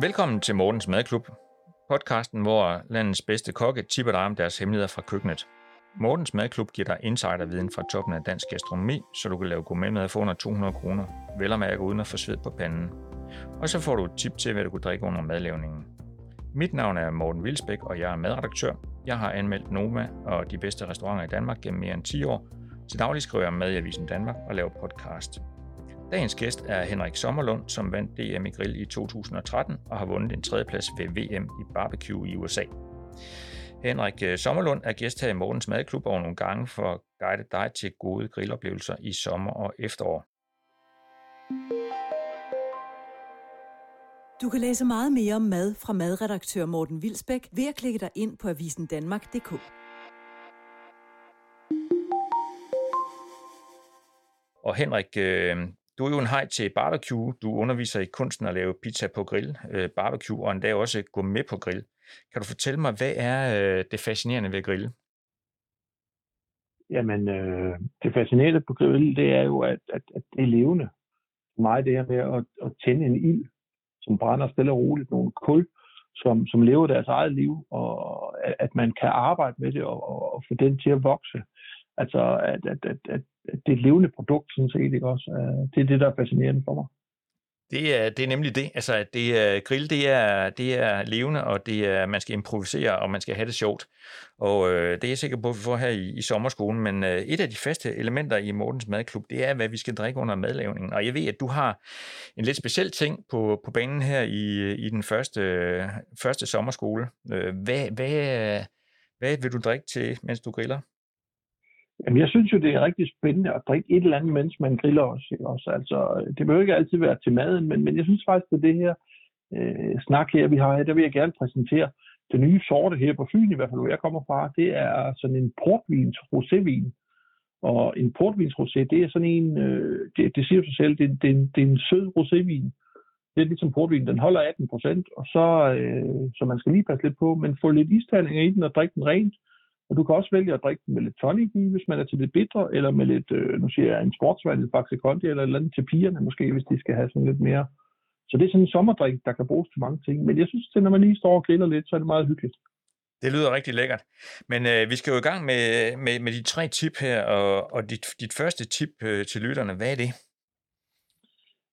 Velkommen til Mortens Madklub, podcasten, hvor landets bedste kokke tipper dig om deres hemmeligheder fra køkkenet. Mortens Madklub giver dig insiderviden fra toppen af dansk gastronomi, så du kan lave gourmetmad for under 200 kroner, vel og mærke uden at få sved på panden. Og så får du et tip til, hvad du kan drikke under madlavningen. Mit navn er Morten Vilsbæk, og jeg er madredaktør. Jeg har anmeldt Noma og de bedste restauranter i Danmark gennem mere end 10 år. Til daglig skriver jeg med i Avisen Danmark og laver podcast. Dagens gæst er Henrik Sommerlund, som vandt DM i grill i 2013 og har vundet en tredjeplads ved VM i barbecue i USA. Henrik øh, Sommerlund er gæst her i Morgens Madklub over nogle gange for at guide dig til gode grilloplevelser i sommer og efterår. Du kan læse meget mere om mad fra madredaktør Morten Vilsbæk ved at klikke dig ind på avisendanmark.dk. Og Henrik, øh, du er jo en hej til barbecue. Du underviser i kunsten at lave pizza på grill, øh, barbecue, og endda også gå med på grill. Kan du fortælle mig, hvad er øh, det fascinerende ved grill? Jamen, øh, det fascinerende på grill, det er jo, at, at, at det er levende. For mig det her med at, at tænde en ild, som brænder stille og roligt, nogle kul, som, som lever deres eget liv, og at, at man kan arbejde med det og, og, og få den til at vokse. Altså, at, at, at, at det er et levende produkt, sådan set, ikke også? Øh, det er det, der er fascinerende for mig. Det er, det er nemlig det. Altså, det er, grill, det er, det er levende, og det er, man skal improvisere, og man skal have det sjovt. Og øh, det er jeg sikker på, at vi får her i, i sommerskolen. Men øh, et af de faste elementer i Mortens Madklub, det er, hvad vi skal drikke under madlavningen. Og jeg ved, at du har en lidt speciel ting på, på banen her i, i den første, første sommerskole. Øh, hvad, hvad, hvad vil du drikke til, mens du griller? Jamen, jeg synes jo, det er rigtig spændende at drikke et eller andet, mens man griller også. Ikke? også altså, det behøver ikke altid være til maden, men, men jeg synes faktisk, at det her øh, snak her, vi har her, der vil jeg gerne præsentere det nye sorte her på Fyn, i hvert fald hvor jeg kommer fra. Det er sådan en portvins rosévin. Og en portvins rosé, det er sådan en, øh, det, det siger sig selv, det, det, det er en sød rosévin. Det er ligesom portvin, den holder 18 procent, og så, øh, så man skal lige passe lidt på, men få lidt isterninger i den og drikke den rent. Og du kan også vælge at drikke den med lidt tonic i, hvis man er til det bitre, eller med lidt, øh, nu siger jeg, en sportsvand, et Faxe Kondi, eller eller andet til pigerne måske, hvis de skal have sådan lidt mere. Så det er sådan en sommerdrik, der kan bruges til mange ting. Men jeg synes, at når man lige står og griller lidt, så er det meget hyggeligt. Det lyder rigtig lækkert. Men øh, vi skal jo i gang med, med, med de tre tip her, og, og dit, dit første tip øh, til lytterne, hvad er det?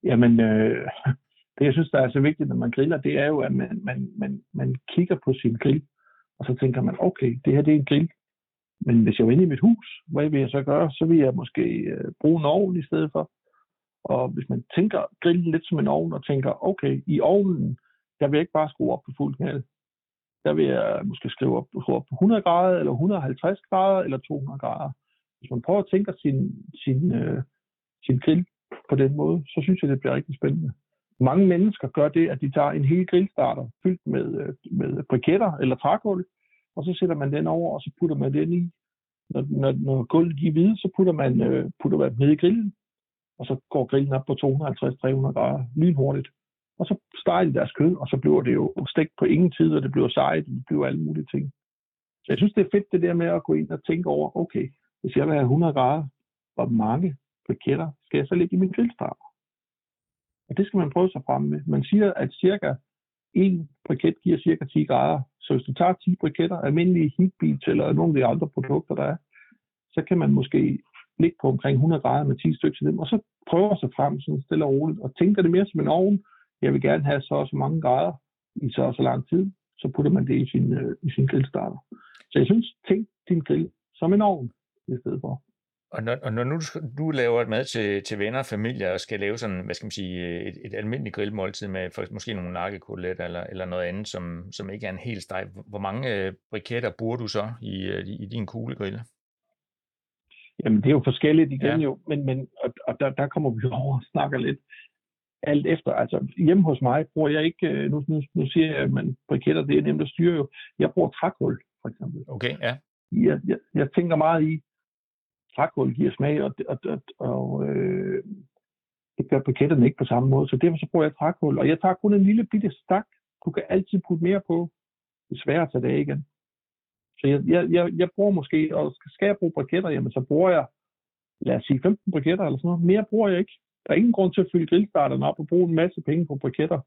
Jamen, øh, det jeg synes, der er så vigtigt, når man griller, det er jo, at man, man, man, man kigger på sin grill og så tænker man, okay, det her det er en grill. Men hvis jeg var inde i mit hus, hvad vil jeg så gøre? Så vil jeg måske øh, bruge en ovn i stedet for. Og hvis man tænker grillen lidt som en ovn, og tænker, okay, i ovnen, der vil jeg ikke bare skrue op på fuld knald. Der vil jeg måske skrive op, skrue op på 100 grader, eller 150 grader, eller 200 grader. Hvis man prøver at tænke sin, sin, øh, sin grill på den måde, så synes jeg, det bliver rigtig spændende. Mange mennesker gør det, at de tager en hel grillstarter fyldt med, øh, med briketter eller trækul, og så sætter man den over, og så putter man den i. Når, når, når gulvet giver hvide, så putter man, øh, putter man ned i grillen, og så går grillen op på 250-300 grader lynhurtigt. Og så steger de deres kød, og så bliver det jo stegt på ingen tid, og det bliver sejt, og det bliver alle mulige ting. Så jeg synes, det er fedt det der med at gå ind og tænke over, okay, hvis jeg vil have 100 grader, hvor mange briketter skal jeg så lægge i min grillstarter? Og det skal man prøve sig frem med. Man siger, at cirka en briket giver cirka 10 grader. Så hvis du tager 10 briketter, almindelige heatbeats eller nogle af de andre produkter, der er, så kan man måske ligge på omkring 100 grader med 10 stykker til dem, og så prøver sig frem sådan stille og roligt, og tænker det mere som en ovn. Jeg vil gerne have så og så mange grader i så og så lang tid, så putter man det i sin, øh, i sin grillstarter. Så jeg synes, tænk din grill som en ovn i stedet for. Og når, og når nu du, du laver et mad til, til venner og familie, og skal lave sådan, hvad skal man sige, et, et almindeligt grillmåltid med for, måske nogle nakkekotelet eller, eller noget andet, som, som ikke er en helt steg, hvor mange øh, briketter bruger du så i, øh, i, i din kuglegrille? Jamen, det er jo forskelligt igen ja. jo, men, men og, og der, der kommer vi over og snakker lidt alt efter. Altså, hjemme hos mig bruger jeg ikke, øh, nu, nu, nu siger jeg, at man briketter, det er nemt at styre jo. Jeg bruger trækul, for eksempel. Okay, ja. Jeg, jeg, jeg tænker meget i, trækul giver smag, og, og, og, og øh, det gør briketterne ikke på samme måde. Så derfor så bruger jeg trækul, og jeg tager kun en lille bitte stak. Du kan altid putte mere på. Det er svært at tage det af igen. Så jeg, jeg, jeg, jeg bruger måske, og skal jeg bruge briketter, jamen så bruger jeg, lad os sige 15 briketter eller sådan noget. Mere bruger jeg ikke. Der er ingen grund til at fylde grillstarterne op og bruge en masse penge på briketter.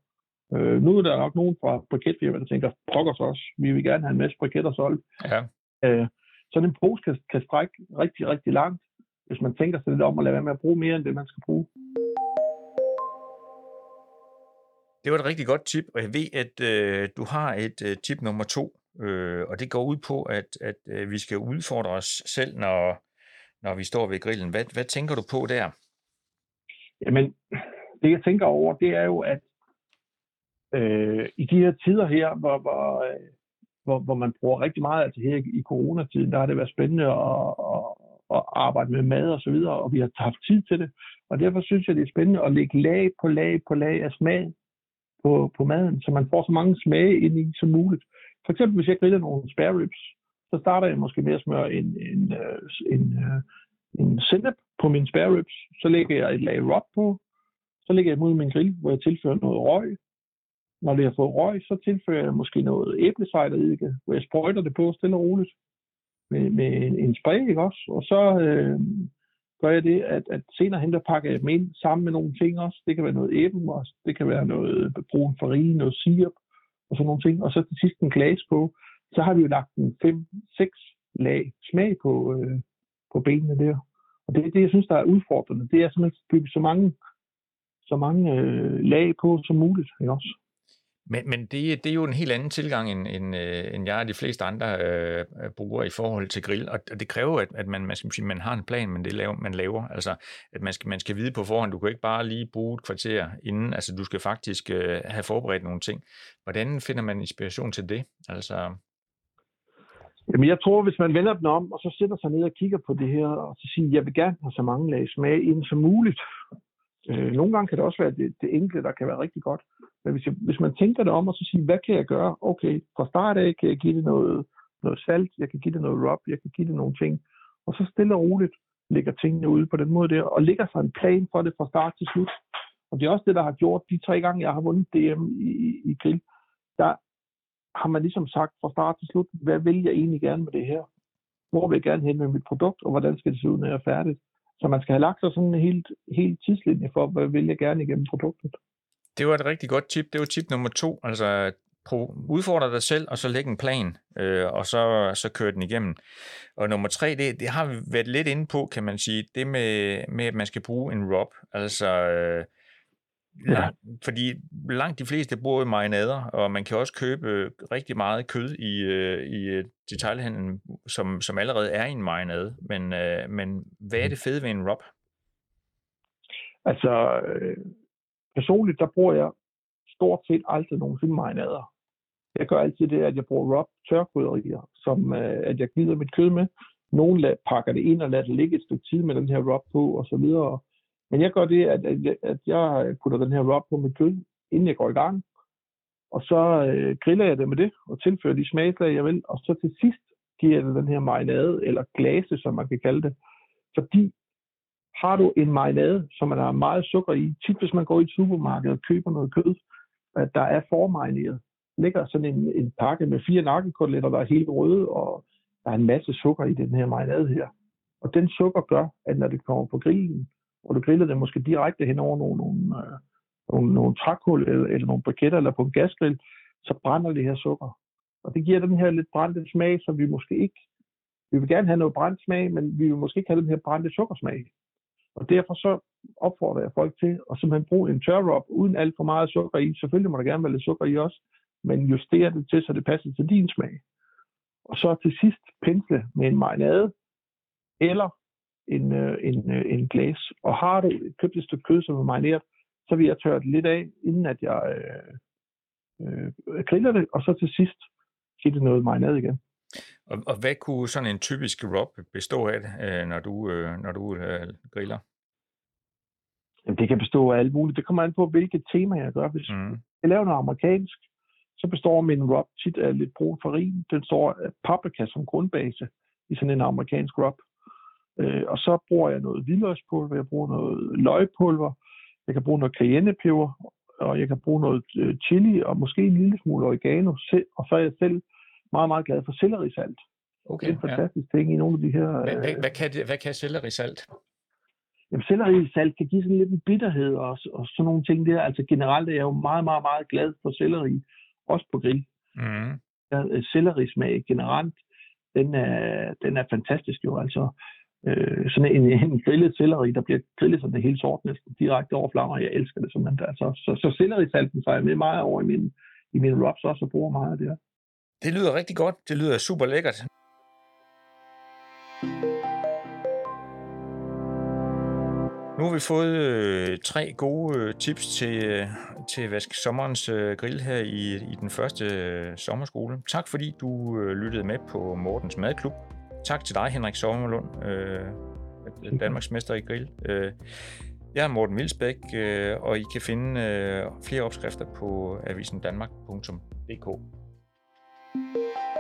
Øh, nu er der nok nogen fra briketfirmaet, der tænker, pokkers os, vi vil gerne have en masse briketter solgt. Ja. Øh, sådan en pose kan, kan strække rigtig, rigtig langt, hvis man tænker sig lidt om at lade være med at bruge mere end det, man skal bruge. Det var et rigtig godt tip, og jeg ved, at øh, du har et øh, tip nummer to, øh, og det går ud på, at, at øh, vi skal udfordre os selv, når, når vi står ved grillen. Hvad, hvad tænker du på der? Jamen, det jeg tænker over, det er jo, at øh, i de her tider her, hvor, hvor, øh, hvor, hvor man bruger rigtig meget, altså her i coronatiden, der har det været spændende at, at, at arbejde med mad og så videre, og vi har haft tid til det. Og derfor synes jeg, det er spændende at lægge lag på lag på lag af smag på, på maden, så man får så mange smage ind i som muligt. For eksempel, hvis jeg griller nogle spare ribs, så starter jeg måske med at smøre en, en, øh, en, en, en sennep på mine spare ribs. Så lægger jeg et lag rub på. Så lægger jeg mod min grill, hvor jeg tilfører noget røg. Når det har fået røg, så tilfører jeg måske noget æblecideredike, hvor jeg sprøjter det på stille og roligt med, med en, en spray, ikke også? Og så øh, gør jeg det, at, at senere hen, der pakker jeg dem ind sammen med nogle ting også. Det kan være noget æblemos, det kan være noget brun farin, noget sirup og sådan nogle ting. Og så til sidst en glas på. Så har vi jo lagt en 5-6 lag smag på, øh, på benene der. Og det er det, jeg synes, der er udfordrende. Det er simpelthen at bygge så mange, så mange øh, lag på som muligt. Ikke også? Men, men det, det er jo en helt anden tilgang, end, end, øh, end jeg og de fleste andre øh, øh bruger i forhold til grill. Og det kræver, at, at man, man, skal sige, man har en plan, men det laver, man laver. Altså, at man skal, man skal vide på forhånd, du kan ikke bare lige bruge et kvarter inden. Altså, du skal faktisk øh, have forberedt nogle ting. Hvordan finder man inspiration til det? Altså... Jamen, jeg tror, hvis man vender den om, og så sætter sig ned og kigger på det her, og så siger, jeg vil gerne have så mange lag smag ind som muligt. Øh, nogle gange kan det også være det, det enkelte, der kan være rigtig godt. Men hvis, jeg, hvis man tænker det om, og så siger, hvad kan jeg gøre? Okay, fra start af kan jeg give det noget, noget salt, jeg kan give det noget rub, jeg kan give det nogle ting. Og så stille og roligt lægger tingene ude på den måde der, og lægger sig en plan for det fra start til slut. Og det er også det, der har gjort de tre gange, jeg har vundet DM i, i, i grill. Der har man ligesom sagt fra start til slut, hvad vil jeg egentlig gerne med det her? Hvor vil jeg gerne hen med mit produkt, og hvordan skal det se ud, når jeg er færdig? Så man skal have lagt sig sådan en helt, helt tidslinje for, hvad vil jeg gerne igennem produktet. Det var et rigtig godt tip. Det var tip nummer to. Altså, udfordre dig selv, og så lægge en plan, øh, og så, så køre den igennem. Og nummer tre, det, det har vi været lidt inde på, kan man sige, det med, med at man skal bruge en rub. Altså, øh, Ja. Fordi langt de fleste bruger marinader, og man kan også købe rigtig meget kød i, øh, i øh, detaljhandlen, som, som allerede er i en marinade. Men, øh, men hvad er det fede ved en rub? Altså, personligt, der bruger jeg stort set aldrig nogensinde marinader. Jeg gør altid det, at jeg bruger rub tørkrydderier, som øh, at jeg gnider mit kød med. Nogle pakker det ind og lader det ligge et stykke tid med den her rub på, og så videre. Men jeg gør det, at, at, at jeg putter den her rub på mit kød, inden jeg går i gang. Og så øh, griller jeg det med det, og tilfører de smagslag, jeg vil. Og så til sidst giver jeg det den her marinade, eller glase, som man kan kalde det. Fordi har du en marinade, som der er meget sukker i, tit hvis man går i et supermarked og køber noget kød, at der er formarineret, ligger sådan en, en pakke med fire nakkekoteletter, der er helt røde, og der er en masse sukker i den her marinade her. Og den sukker gør, at når det kommer på grillen, og du griller det måske direkte hen over nogle, nogle, øh, nogle, nogle trækul eller, eller nogle briketter eller på en gasgrill, så brænder det her sukker. Og det giver den her lidt brændte smag, som vi måske ikke... Vi vil gerne have noget brændt smag, men vi vil måske ikke have den her brændte sukkersmag. Og derfor så opfordrer jeg folk til at simpelthen bruge en tørrop uden alt for meget sukker i. Selvfølgelig må der gerne være lidt sukker i også, men justere det til, så det passer til din smag. Og så til sidst pensle med en marinade, eller en, øh, en, øh, en glas. Og har du købt et stykke kød, som er marineret, så vil jeg tørre det lidt af, inden at jeg øh, øh, griller det, og så til sidst give det noget marinade igen. Og, og hvad kunne sådan en typisk rub bestå af, øh, når du, øh, når du øh, griller? Jamen, det kan bestå af alt muligt. Det kommer an på, hvilket tema jeg gør. Hvis mm. jeg laver noget amerikansk, så består min rub tit af lidt brun farin. Den står af paprika som grundbase i sådan en amerikansk rub. Øh, og så bruger jeg noget hvidløgspulver, jeg bruger noget løgpulver, jeg kan bruge noget cayennepeber, og jeg kan bruge noget chili og måske en lille smule oregano. Og så er jeg selv meget, meget glad for sellerisalt. Okay, det er en fantastisk ja. ting i nogle af de her... Hvad, hvad, hvad, kan, det, hvad kan sellerisalt? jamen, sellerisalt kan give sådan lidt en bitterhed og, og sådan nogle ting der. Altså generelt er jeg jo meget, meget, meget glad for selleri, også på grill. Mm. Ja, sellerismag generelt, den er, den er fantastisk jo. Altså, øh, sådan en, en grillet selleri, der bliver grillet som det hele sort næsten direkte over flammer. Jeg elsker det simpelthen. Altså, så, så sellerisalten tager jeg med meget over i min, i min rubs også og bruger meget af det her. Det lyder rigtig godt. Det lyder super lækkert. Nu har vi fået øh, tre gode øh, tips til, øh, til at vaske sommerens øh, grill her i, i den første øh, sommerskole. Tak fordi du øh, lyttede med på Mortens Madklub. Tak til dig, Henrik Sommerlund, øh, Danmarks mester i grill. Øh, jeg er Morten Vilsbæk, øh, og I kan finde øh, flere opskrifter på avisendanmark.dk. Música